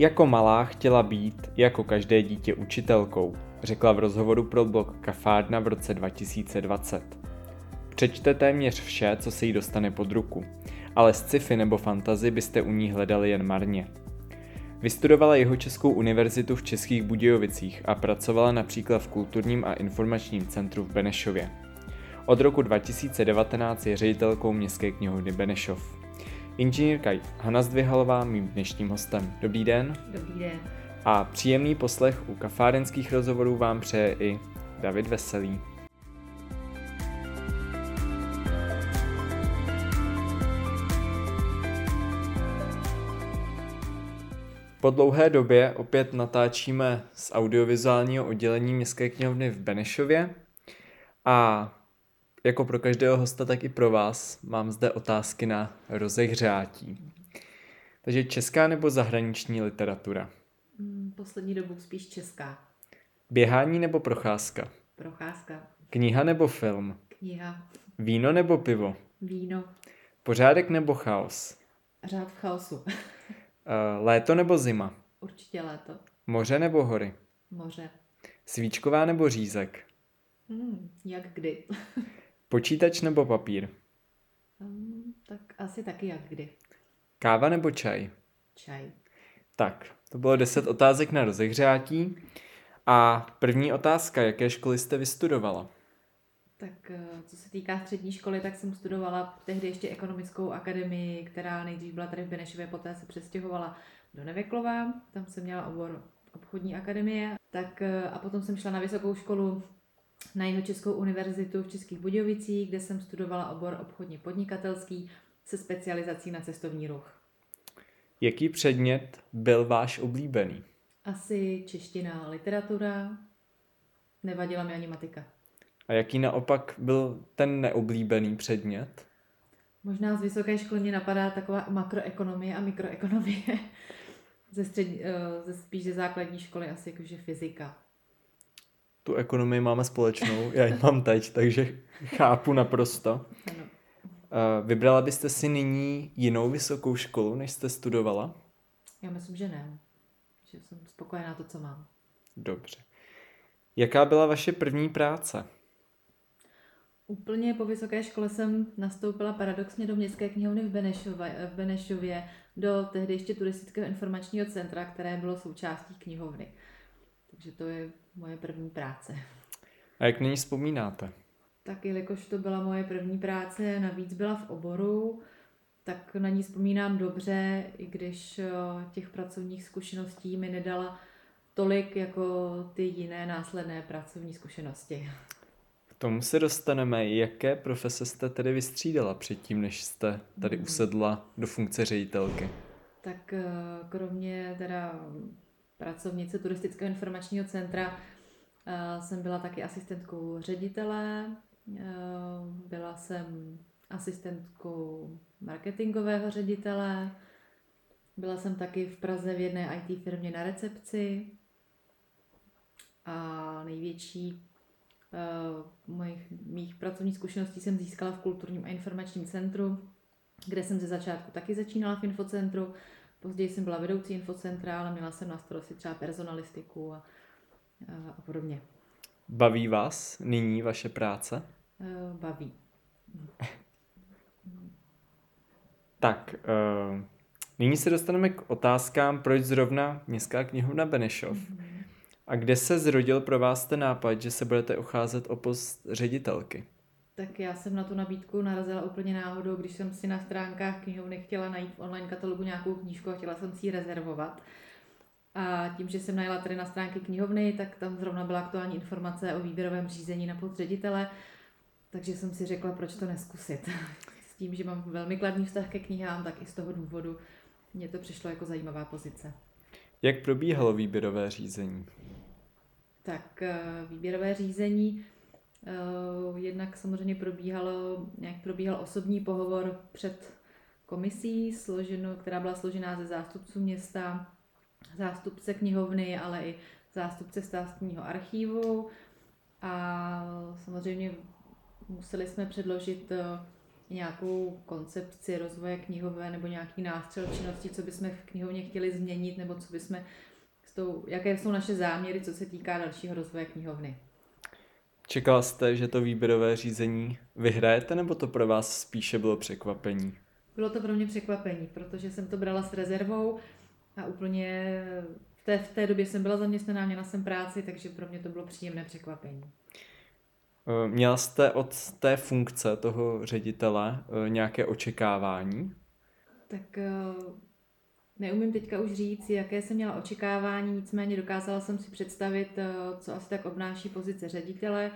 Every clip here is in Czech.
Jako malá chtěla být, jako každé dítě, učitelkou, řekla v rozhovoru pro blog Kafárna v roce 2020. Přečte téměř vše, co se jí dostane pod ruku, ale sci-fi nebo fantazy byste u ní hledali jen marně. Vystudovala jeho Českou univerzitu v Českých Budějovicích a pracovala například v kulturním a informačním centru v Benešově. Od roku 2019 je ředitelkou Městské knihovny Benešov. Inženýrka Hana Zdvihalová, mým dnešním hostem. Dobrý den. Dobrý den. A příjemný poslech u kafárenských rozhovorů vám přeje i David Veselý. Po dlouhé době opět natáčíme z audiovizuálního oddělení Městské knihovny v Benešově a jako pro každého hosta, tak i pro vás mám zde otázky na rozehřátí. Takže česká nebo zahraniční literatura? Mm, poslední dobu spíš česká. Běhání nebo procházka? Procházka. Kniha nebo film? Kniha. Víno nebo pivo? Víno. Pořádek nebo chaos? Řád v chaosu. Eh, léto nebo zima? Určitě léto. Moře nebo hory? Moře. Svíčková nebo řízek? Hmm, jak kdy. Počítač nebo papír? um, tak asi taky jak kdy. Káva nebo čaj? Čaj. Tak, to bylo 10 otázek na rozehřátí. A první otázka, jaké školy jste vystudovala? Tak eh, co se týká střední školy, tak jsem studovala tehdy ještě ekonomickou akademii, která nejdřív byla tady v Benešově, poté se přestěhovala do Neveklova, tam jsem měla obor obchodní akademie, tak eh, a potom jsem šla na vysokou školu na jeho Českou univerzitu v Českých Budějovicích, kde jsem studovala obor obchodně podnikatelský se specializací na cestovní ruch. Jaký předmět byl váš oblíbený? Asi čeština, literatura, nevadila mi ani matika. A jaký naopak byl ten neoblíbený předmět? Možná z vysoké školy mě napadá taková makroekonomie a mikroekonomie. ze, střední, eh, ze spíš ze základní školy asi jakože fyzika. Tu ekonomii máme společnou, já ji mám teď, takže chápu naprosto. Uh, vybrala byste si nyní jinou vysokou školu, než jste studovala? Já myslím, že ne. Že jsem spokojená to, co mám. Dobře. Jaká byla vaše první práce? Úplně po vysoké škole jsem nastoupila paradoxně do městské knihovny v, Benešově, v Benešově, do tehdy ještě turistického informačního centra, které bylo součástí knihovny. Takže to je moje první práce. A jak nyní vzpomínáte? Tak jelikož to byla moje první práce, navíc byla v oboru, tak na ní vzpomínám dobře, i když eh, těch pracovních zkušeností mi nedala tolik jako ty jiné následné pracovní zkušenosti. K tomu se dostaneme. Jaké profese jste tedy vystřídala předtím, než jste tady Mhm. usedla do funkce ředitelky? Tak eh, kromě teda pracovnice turistického informačního centra. Eh, jsem byla taky asistentkou ředitele, eh, byla jsem asistentkou marketingového ředitele, byla jsem taky v Praze v jedné IT firmě na recepci. A největší eh, mojich, mých pracovních zkušeností jsem získala v kulturním a informačním centru, kde jsem ze začátku taky začínala v infocentru. Později jsem byla vedoucí infocentra, ale měla jsem na starosti třeba personalistiku a, a, a podobně. Baví vás nyní vaše práce? Eh, Baví. Tak, uh, nyní se dostaneme k otázkám, proč zrovna Městská knihovna Benešov. A kde se zrodil pro vás ten nápad, že se budete ocházet o post ředitelky? Tak já jsem na tu nabídku narazila úplně náhodou, když jsem si na stránkách knihovny chtěla najít v online katalogu nějakou knížku a chtěla jsem si ji rezervovat. A tím, že jsem najela tady na stránky knihovny, tak tam zrovna byla aktuální informace o výběrovém řízení na post ředitele, takže jsem si řekla, proč to neskusit. S tím, že mám velmi kladný vztah ke knihám, tak i z toho důvodu mně to přišlo jako zajímavá pozice. Jak probíhalo výběrové řízení? Tak eh, výběrové řízení jednak samozřejmě probíhalo, jak probíhal osobní pohovor před komisí, složeno, která byla složená ze zástupců města, zástupce knihovny, ale i zástupce státního archívu a samozřejmě museli jsme předložit eh, nějakou koncepci rozvoje knihové nebo nějaký nástřel činnosti, co bychom v knihovně chtěli změnit nebo co bychom s tou, jaké jsou naše záměry, co se týká dalšího rozvoje knihovny. Čekal jste, že to výběrové řízení vyhrajete, nebo to pro vás spíše bylo překvapení? Bylo to pro mě překvapení, protože jsem to brala s rezervou a úplně v té, v té době jsem byla zaměstnaná, měla jsem práci, takže pro mě to bylo příjemné překvapení. Eh, měla jste od té funkce toho ředitele eh, nějaké očekávání? Tak eh, neumím teďka už říct, jaké jsem měla očekávání, nicméně dokázala jsem si představit, co asi tak obnáší pozice ředitele,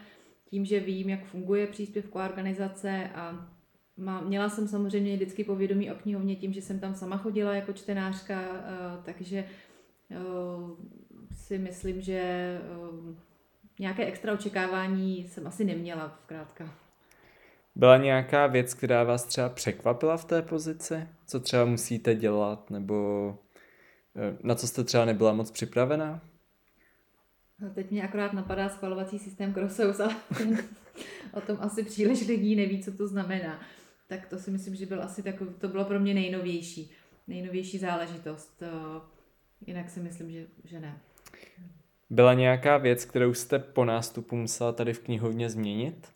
tím, že vím, jak funguje příspěvková organizace a měla jsem samozřejmě vždycky povědomí o knihovně tím, že jsem tam sama chodila jako čtenářka, takže si myslím, že nějaké extra očekávání jsem asi neměla zkrátka. Byla nějaká věc, která vás třeba překvapila v té pozici? Co třeba musíte dělat, nebo eh, na co jste třeba nebyla moc připravená? No, teď mě akorát napadá schvalovací systém Crosseus, ale o tom asi příliš lidí neví, co to znamená. Tak to si myslím, že byl asi takový, to bylo pro mě nejnovější, nejnovější záležitost. Eh, jinak si myslím, že, že ne. Byla nějaká věc, kterou jste po nástupu musela tady v knihovně změnit?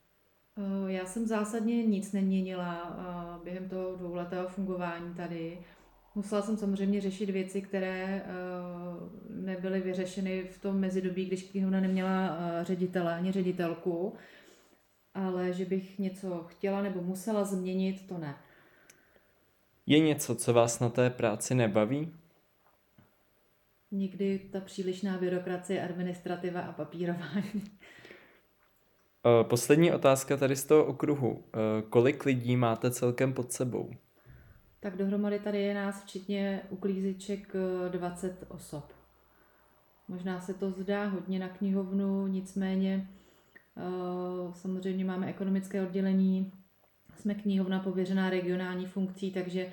Eh, já jsem zásadně nic neměnila eh, během toho dvouletého fungování tady. Musela jsem samozřejmě řešit věci, které eh, nebyly vyřešeny v tom mezidobí, když knihovna neměla ředitele ani ředitelku, ale že bych něco chtěla nebo musela změnit, to ne. Je něco, co vás na té práci nebaví? Někdy ta přílišná byrokracie, administrativa a papírování. Eh, poslední otázka tady z toho okruhu. Eh, kolik lidí máte celkem pod sebou? Tak dohromady tady je nás včetně uklízeček 20 eh, osob. Možná se to zdá hodně na knihovnu, nicméně samozřejmě máme ekonomické oddělení, jsme knihovna pověřená regionální funkcí, takže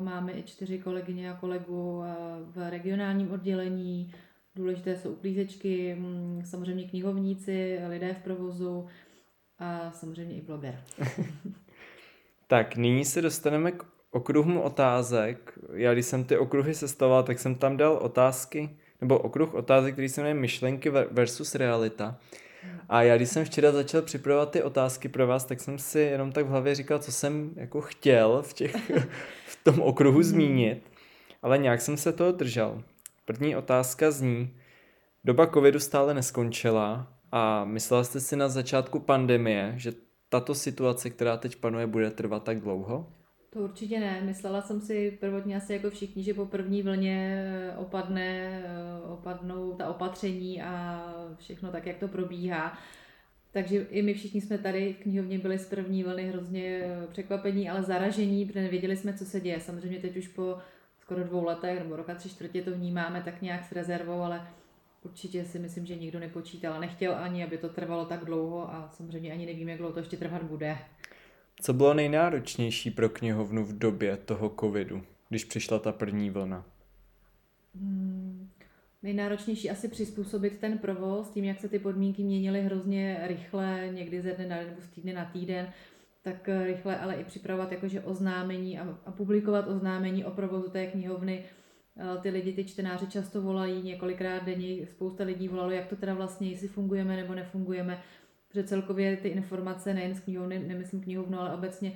máme i čtyři kolegyně a kolegu v regionálním oddělení. Důležité jsou uklízečky, mm, samozřejmě knihovníci, lidé v provozu a samozřejmě i bloger. tak, nyní se dostaneme k okruhům otázek. Já když jsem ty okruhy sestavoval, tak jsem tam dal otázky, nebo okruh otázek, který se jmenuje myšlenky versus realita. A já když jsem včera začal připravovat ty otázky pro vás, tak jsem si jenom tak v hlavě říkal, co jsem jako chtěl v, těch, v tom okruhu zmínit, ale nějak jsem se toho držel. První otázka zní, doba covidu stále neskončila a myslela jste si na začátku pandemie, že tato situace, která teď panuje, bude trvat tak dlouho? To určitě ne. Myslela jsem si prvotně asi jako všichni, že po první vlně eh, opadne, eh, opadnou ta opatření a všechno tak, jak to probíhá. Takže i my všichni jsme tady v knihovně byli z první vlny hrozně eh, překvapení, ale zaražení, protože nevěděli jsme, co se děje. Samozřejmě teď už po skoro dvou letech nebo roka tři čtvrtě to vnímáme tak nějak s rezervou, ale určitě si myslím, že nikdo nepočítal a nechtěl ani, aby to trvalo tak dlouho a samozřejmě ani nevíme, jak dlouho to ještě trvat bude. Co bylo nejnáročnější pro knihovnu v době toho covidu, když přišla ta první vlna? Hmm, nejnáročnější asi přizpůsobit ten provoz, tím, jak se ty podmínky měnily hrozně rychle, někdy ze dne na den nebo z týdne na týden, tak rychle ale i připravovat jakože oznámení a, a publikovat oznámení o provozu té knihovny. Eh, ty lidi, ty čtenáři často volají několikrát denně, spousta lidí volalo, jak to teda vlastně, jestli fungujeme nebo nefungujeme protože celkově ty informace nejen z knihovny, nemyslím knihovnu, ale obecně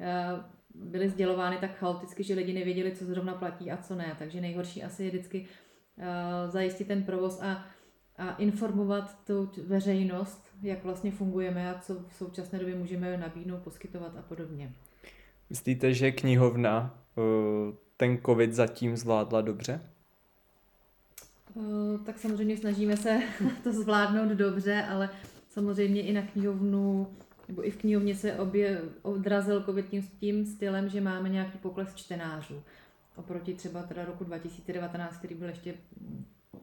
eh, byly sdělovány tak chaoticky, že lidi nevěděli, co zrovna platí a co ne. Takže nejhorší asi je vždycky eh, zajistit ten provoz a, a informovat tu veřejnost, jak vlastně fungujeme a co v současné době můžeme nabídnout, poskytovat a podobně. Myslíte, že knihovna eh, ten covid zatím zvládla dobře? Tak samozřejmě snažíme se to zvládnout dobře, ale Samozřejmě i na knihovnu, nebo i v knihovně se obě, odrazil COVID tím, tím stylem, že máme nějaký pokles čtenářů. Oproti třeba teda roku 2019, který byl ještě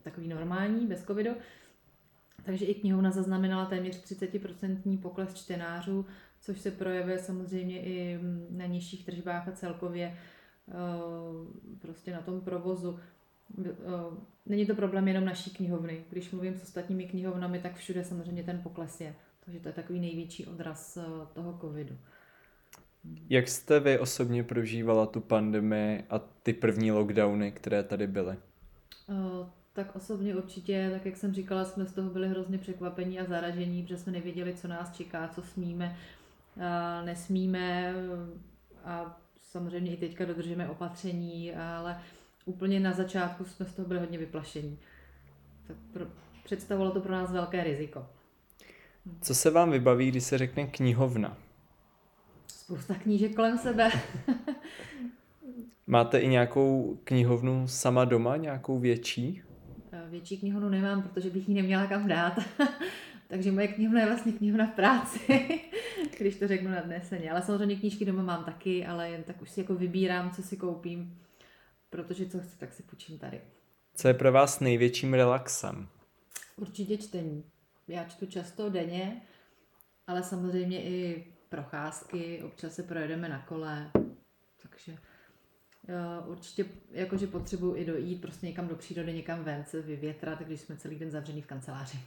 takový normální, bez covidu. Takže i knihovna zaznamenala téměř 30% pokles čtenářů, což se projevuje samozřejmě i na nižších tržbách a celkově eh, prostě na tom provozu. Eh, není to problém jenom naší knihovny. Když mluvím s ostatními knihovnami, tak všude samozřejmě ten pokles je. Takže to je takový největší odraz eh, toho covidu. Jak jste vy osobně prožívala tu pandemii a ty první lockdowny, které tady byly? Tak osobně určitě, tak jak jsem říkala, jsme z toho byli hrozně překvapení a zaražení, protože jsme nevěděli, co nás čeká, co smíme, nesmíme a samozřejmě i teďka dodržíme opatření, ale úplně na začátku jsme z toho byli hodně vyplašení. Tak pro, představovalo to pro nás velké riziko. Co se vám vybaví, když se řekne knihovna? Spousta knížek kolem sebe. Máte i nějakou knihovnu sama doma, nějakou větší? Větší knihovnu nemám, protože bych ji neměla kam dát. Takže moje knihovna je vlastně knihovna v práci, když to řeknu nadneseně. Ale samozřejmě knížky doma mám taky, ale jen tak už si jako vybírám, co si koupím, protože co chci, tak si půjčím tady. Co je pro vás největším relaxem? Určitě čtení. Já čtu často denně, ale samozřejmě i procházky, občas se projedeme na kole, takže určitě jakože potřebuji i dojít prostě někam do přírody, někam ven se vyvětrat, když jsme celý den zavřený v kanceláři.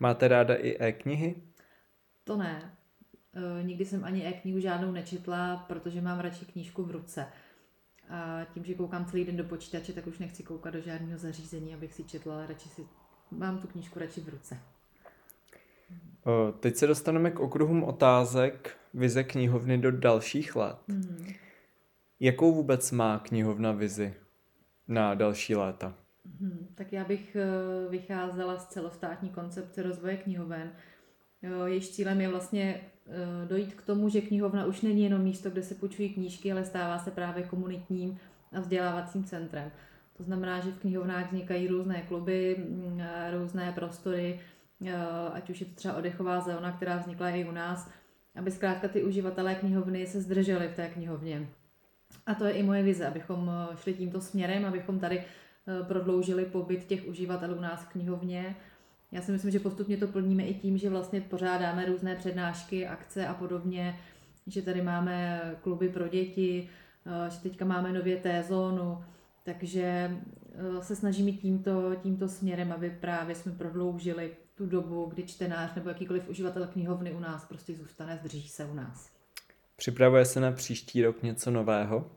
Máte ráda i e-knihy? To ne. Uh, nikdy jsem ani e-knihu žádnou nečetla, protože mám radši knížku v ruce. A tím, že koukám celý den do počítače, tak už nechci koukat do žádného zařízení, abych si četla, ale radši si mám tu knížku radši v ruce. Teď se dostaneme k okruhům otázek vize knihovny do dalších let. Hmm. Jakou vůbec má knihovna vizi na další léta? Hmm, tak já bych eh, vycházela z celostátní koncepce rozvoje knihoven. Jejíž cílem je vlastně eh, dojít k tomu, že knihovna už není jenom místo, kde se půjčují knížky, ale stává se právě komunitním a vzdělávacím centrem. To znamená, že v knihovnách vznikají různé kluby, mm, různé prostory, ať už je to třeba odechová zóna, která vznikla i u nás, aby zkrátka ty uživatelé knihovny se zdrželi v té knihovně. A to je i moje vize, abychom eh, šli tímto směrem, abychom tady eh, prodloužili pobyt těch uživatelů u nás v knihovně. Já si myslím, že postupně to plníme i tím, že vlastně pořádáme různé přednášky, akce a podobně, že tady máme kluby pro děti, eh, že teďka máme nově té zónu, takže se snažíme tímto, tímto směrem, aby právě jsme prodloužili tu dobu, kdy čtenář nebo jakýkoliv uživatel knihovny u nás prostě zůstane, zdrží se u nás. Připravuje se na příští rok něco nového?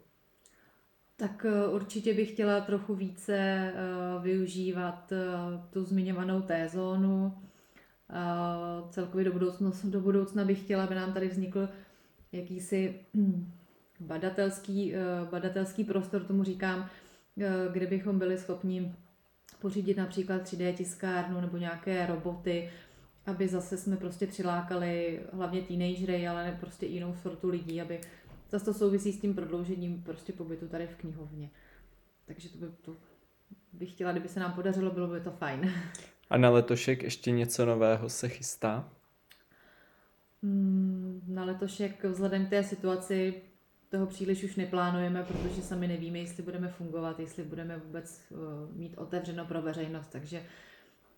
Tak eh, určitě bych chtěla trochu více eh, využívat eh, tu zmiňovanou T-zónu. Celkově do budoucna, do budoucna bych chtěla, aby nám tady vznikl jakýsi hm, badatelský, badatelský prostor, tomu říkám, kde bychom byli schopni pořídit například 3D tiskárnu nebo nějaké roboty, aby zase jsme prostě přilákali hlavně teenagery, ale ne prostě jinou sortu lidí, aby zase to souvisí s tím prodloužením prostě pobytu tady v knihovně. Takže to by to bych chtěla, kdyby se nám podařilo, bylo by to fajn. A na letošek ještě něco nového se chystá? Hmm, na letošek vzhledem k té situaci toho příliš už neplánujeme, protože sami nevíme, jestli budeme fungovat, jestli budeme vůbec uh, mít otevřeno pro veřejnost, takže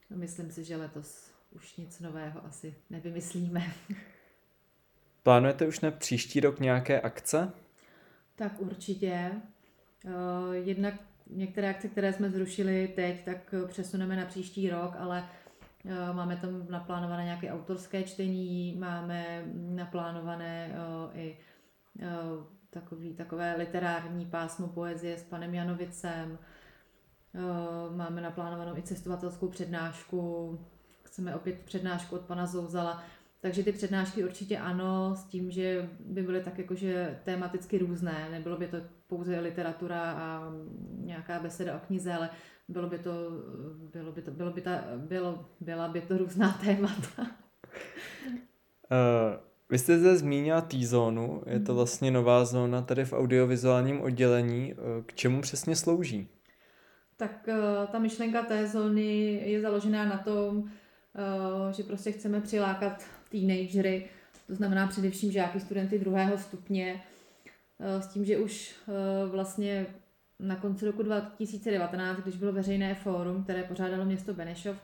myslím si, že letos už nic nového asi nevymyslíme. Plánujete už na příští rok nějaké akce? Tak určitě. Uh, jednak některé akce, které jsme zrušili teď, tak přesuneme na příští rok, ale uh, máme tam naplánované nějaké autorské čtení, máme naplánované i takový, takové literární pásmo poezie s panem Janovicem. Eh, máme naplánovanou i cestovatelskou přednášku, chceme opět přednášku od pana Zouzala. Takže ty přednášky určitě ano, s tím, že by byly tak jakože tematicky různé. Nebylo by to pouze literatura a nějaká beseda o knize, ale bylo by to, bylo by to, bylo by ta, bylo, byla by to různá témata. Uh, vy jste zde zmínila T-zónu, je to mhm. vlastně nová zóna tady v audiovizuálním oddělení. Eh, k čemu přesně slouží? Tak eh, ta myšlenka té zóny je založená na tom, že prostě chceme přilákat teenagery, to znamená především žáky, studenty druhého stupně, s tím, že už vlastně na konci roku 2019, když bylo veřejné fórum, které pořádalo město Benešov,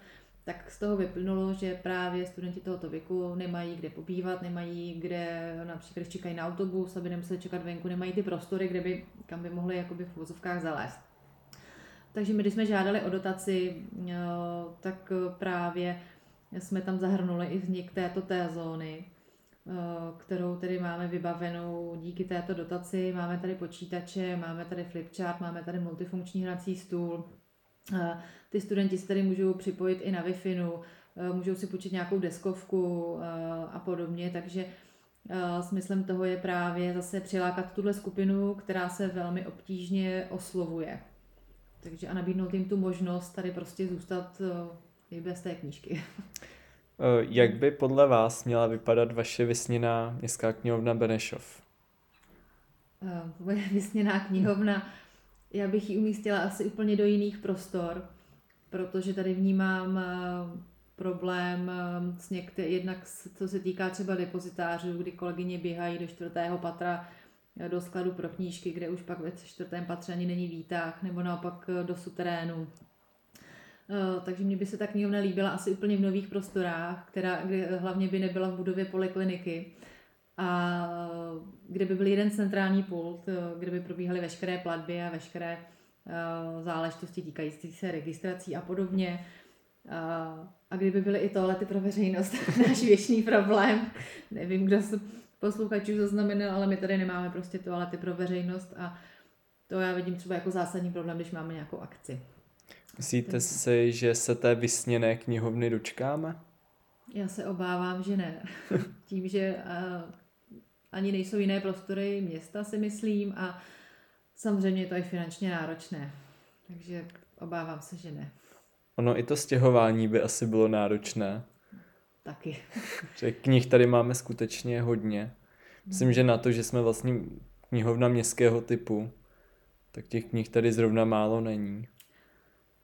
tak z toho vyplynulo, že právě studenti tohoto věku nemají kde pobývat, nemají kde, například když čekají na autobus, aby nemuseli čekat venku, nemají ty prostory, kde by, kam by mohli jakoby v vozovkách zalézt. Takže my, když jsme žádali o dotaci, eh, tak právě jsme tam zahrnuli i vznik této té zóny. kterou tedy máme vybavenou díky této dotaci. Máme tady počítače, máme tady flipchart, máme tady multifunkční hrací stůl. Ty studenti se tady můžou připojit i na Wi-Fi, můžou si počít nějakou deskovku a podobně, takže smyslem toho je právě zase přilákat tuhle skupinu, která se velmi obtížně oslovuje. Takže a nabídnout jim tu možnost tady prostě zůstat i bez té knížky. Eh, jak by podle vás měla vypadat vaše vysněná městská knihovna Benešov? Eh, moje vysněná knihovna, já bych ji umístila asi úplně do jiných prostor, protože tady vnímám eh, problém s některý, jednak co se týká třeba depozitářů, kdy kolegyně běhají do čtvrtého patra do skladu pro knížky, kde už pak ve čtvrtém patře ani není výtah, nebo naopak do suterénu. Eh, takže mě by se ta knihovna líbila asi úplně v nových prostorách, která, kde hlavně by nebyla v budově polikliniky a kde by byl jeden centrální pult, eh, kde by probíhaly veškeré platby a veškeré eh, záležitosti týkající se registrací a podobně. A kdyby byly i toalety pro veřejnost, náš věčný problém. Nevím, kdo se posluchačů zaznamenal, ale my tady nemáme prostě toalety pro veřejnost a to já vidím třeba jako zásadní problém, když máme nějakou akci. Myslíte si, že se té vysněné knihovny dočkáme? Já se obávám, že ne. Tím, že uh, ani nejsou jiné prostory města, si myslím, a samozřejmě to je finančně náročné. Takže obávám se, že ne. Ono i to stěhování by asi bylo náročné. Taky. že knih tady máme skutečně hodně. Myslím, že na to, že jsme vlastně knihovna městského typu, tak těch knih tady zrovna málo není.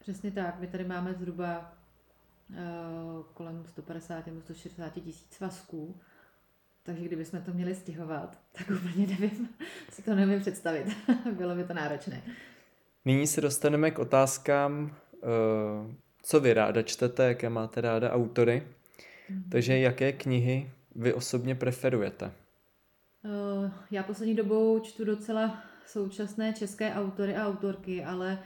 Přesně tak. My tady máme zhruba uh, kolem 150 nebo 160 tisíc svazků. Takže kdybychom to měli stěhovat, tak úplně nevím, si to nevím představit. Bylo by to náročné. Nyní se dostaneme k otázkám, uh, co vy ráda čtete, jaké máte ráda autory. Mm-hmm. Takže jaké knihy vy osobně preferujete? Uh, já poslední dobou čtu docela současné české autory a autorky, ale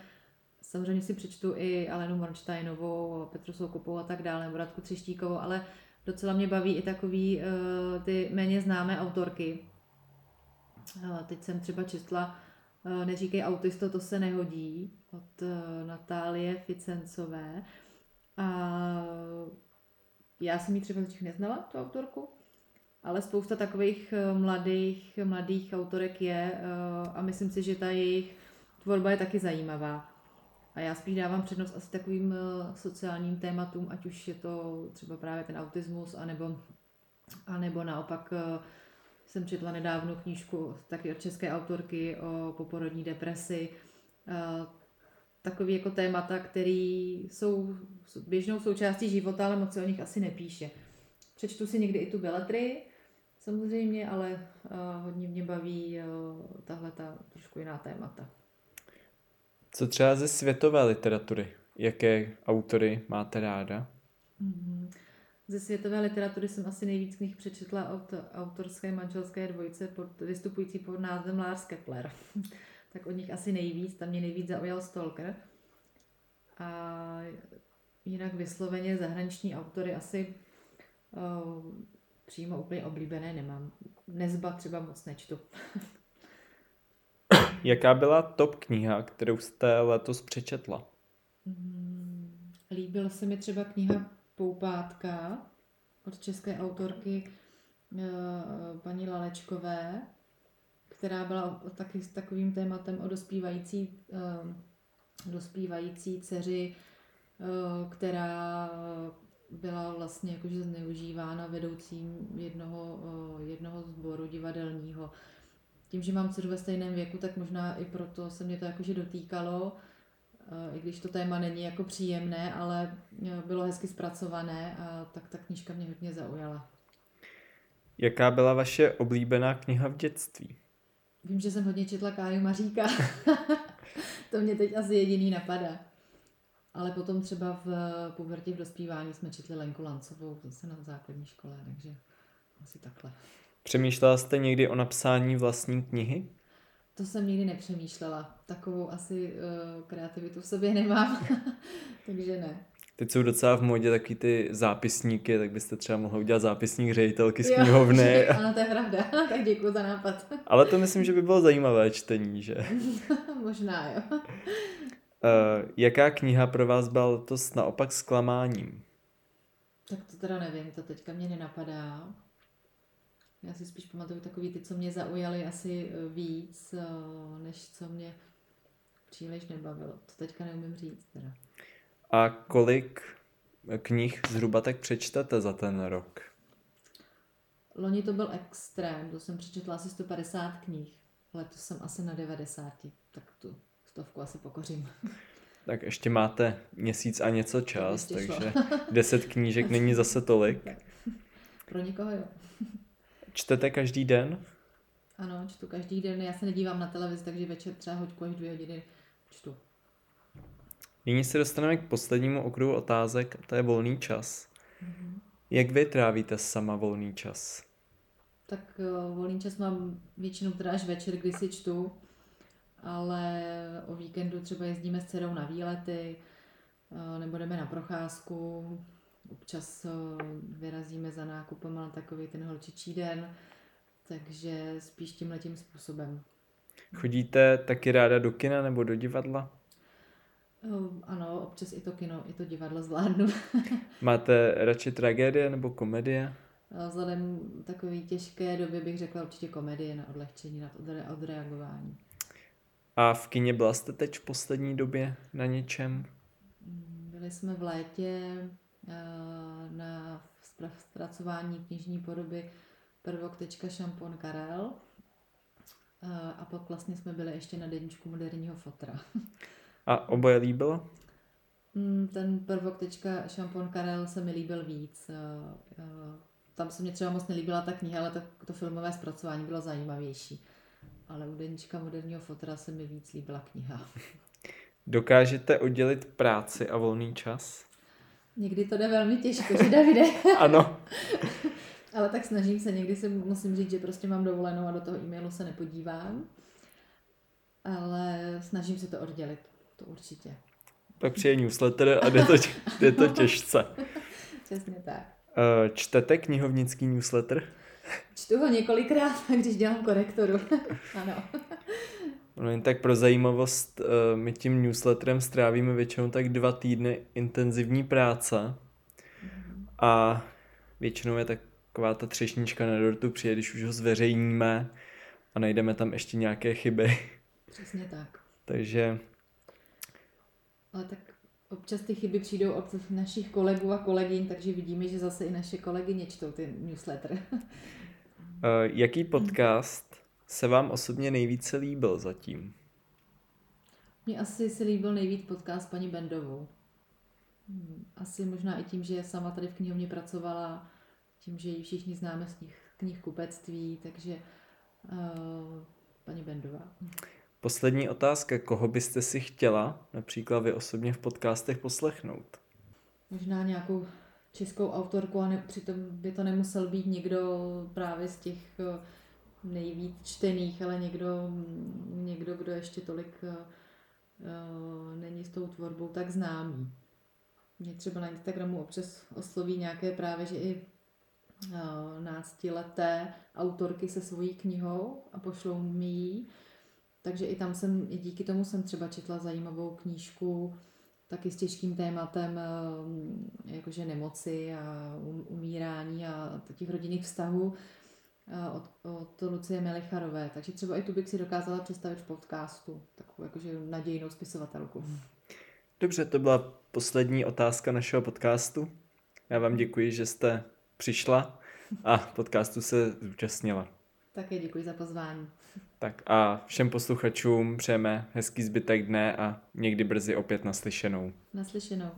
Samozřejmě si přečtu i Alenu Mornsteinovou, Petru Soukupovou a tak dále, nebo Radku Třeštíkovou, ale docela mě baví i takový uh, ty méně známé autorky. Uh, teď jsem třeba četla uh, Neříkej autisto, to se nehodí od Natálie Ficencové. A já jsem ji třeba dřív neznala, tu autorku, ale spousta takových mladých, mladých autorek je a myslím si, že ta jejich tvorba je taky zajímavá. A já spíš dávám přednost asi takovým eh, sociálním tématům, ať už je to třeba právě ten autismus, anebo, anebo naopak eh, jsem četla nedávno knížku taky od české autorky o poporodní depresi. Eh, takový jako témata, který jsou běžnou součástí života, ale moc se o nich asi nepíše. Přečtu si někdy i tu beletry, samozřejmě, ale hodně mě baví tahle ta trošku jiná témata. Co třeba ze světové literatury? Jaké autory máte ráda? Mm-hmm. Ze světové literatury jsem asi nejvíc knih přečetla od autorské manželské dvojice pod, vystupující pod názvem Lars Kepler. tak od nich asi nejvíc, tam mě nejvíc zaujal Stalker. A jinak vysloveně zahraniční autory asi uh, přímo úplně oblíbené nemám. Nezba třeba moc nečtu. Jaká byla top kniha, kterou jste letos přečetla? Mm, líbila se mi třeba kniha Poupátka od české autorky eh, paní Lalečkové, která byla taky s takovým tématem o dospívající, eh, dospívající dceři, eh, která byla vlastně jakože zneužívána vedoucím jednoho, jednoho sboru divadelního tím, že mám dceru ve stejném věku, tak možná i proto se mě to jakože dotýkalo, eh, i když to téma není jako příjemné, ale eh, bylo hezky zpracované a tak ta knížka mě hodně zaujala. Jaká byla vaše oblíbená kniha v dětství? Vím, že jsem hodně četla Káju Maříka. to mě teď asi jediný napadá. Ale potom třeba v pubertě v dospívání jsme četli Lenku Lancovou zase na základní škole, takže asi takhle. Přemýšlela jste někdy o napsání vlastní knihy? To jsem nikdy nepřemýšlela. Takovou asi uh, kreativitu v sobě nemám, takže ne. Teď jsou docela v modě taky ty zápisníky, tak byste třeba mohli udělat zápisník ředitelky z knihovny. Jo, ano, to je pravda. tak děkuji za nápad. Ale to myslím, že by bylo zajímavé čtení, že? Možná, jo. Uh, jaká kniha pro vás byla letos naopak zklamáním? Tak to teda nevím, to teďka mě nenapadá. Já si spíš pamatuju takový ty, co mě zaujaly asi eh, víc, eh, než co mě příliš nebavilo. To teďka neumím říct teda. A kolik knih zhruba tak přečtete za ten rok? Loni to byl extrém, to jsem přečetla asi 150 knih. Letos jsem asi na 90, tak tu stovku asi pokořím. Tak ještě máte měsíc a něco čas, takže 10 knížek není zase tolik. Pro někoho jo. Čtete každý den? Ano, čtu každý den. Já se nedívám na televizi, takže večer třeba hoďku až dvě hodiny čtu. Nyní se dostaneme k poslednímu okruhu otázek, to je volný čas. Mm-hmm. Jak vy trávíte sama volný čas? Tak uh, volný čas mám většinou teda až večer, kdy si čtu, ale o víkendu třeba jezdíme s dcerou na výlety, uh, nebo jdeme na procházku, občas uh, vyrazíme za nákupem na takový ten holčičí den, takže spíš tím letím způsobem. Chodíte taky ráda do kina nebo do divadla? Ehm, ano, občas i to kino, i to divadlo zvládnu. Máte radši tragédie nebo komedie? Vzhledem takové těžké době bych řekla určitě komedie na odlehčení, na odre- odreagování. A v kině byla jste teď v poslední době na něčem? Byli jsme v létě eh, na zpracování knižní podoby prvok šampon Karel a pak vlastně jsme byli ještě na deníčku moderního fotra. A oboje líbilo? Mm, ten prvok tečka šampon Karel se mi líbil víc. Tam se mě třeba moc nelíbila ta kniha, ale to, to filmové zpracování bylo zajímavější. Ale u Deníčka moderního fotra se mi víc líbila kniha. Dokážete oddělit práci a volný čas? Někdy to jde velmi těžko, že Davide? ano. ale tak snažím se, někdy si musím říct, že prostě mám dovolenou a do toho e-mailu se nepodívám. Ale snažím se to oddělit to určitě. Pak přijde newsletter a jde to, jde to těžce. Přesně tak. Uh, čtete knihovnický newsletter? Čtu ho několikrát, když dělám korektoru. ano. No jen tak pro zajímavost, uh, my tím newsletterem strávíme většinou tak dva týdny intenzivní práce a většinou je taková ta třešnička na dortu přijde, když už ho zveřejníme a najdeme tam ještě nějaké chyby. Přesně tak. Takže ale tak občas ty chyby přijdou od našich kolegů a kolegyň, takže vidíme, že zase i naše kolegyně čtou ty newsletter. Uh, jaký podcast se vám osobně nejvíce líbil zatím? Mně asi se líbil nejvíc podcast paní Bendovou. Hmm, asi možná i tím, že sama tady v knihovně pracovala, tím, že ji všichni známe z knih, knih kupectví, takže uh, paní Bendová. Poslední otázka. Koho byste si chtěla například vy osobně v podcastech poslechnout? Možná nějakou českou autorku a ne, přitom by to nemusel být někdo právě z těch eh, nejvíc čtených, ale někdo, někdo kdo ještě tolik uh, není s tou tvorbou tak známý. Mě třeba na Instagramu občas osloví nějaké právě, že i uh, náctileté autorky se svojí knihou a pošlou mi ji takže i tam jsem, i díky tomu jsem třeba četla zajímavou knížku, taky s těžkým tématem, eh, jakože nemoci a um, umírání a těch rodinných vztahů eh, od, od Lucie Melicharové. Takže třeba i tu bych si dokázala představit v podcastu, takovou jakože nadějnou spisovatelku. Dobře, to byla poslední otázka našeho podcastu. Já vám děkuji, že jste přišla a podcastu se zúčastnila. Také děkuji za pozvání. Tak a všem posluchačům přejeme hezký zbytek dne a někdy brzy opět naslyšenou. Naslyšenou.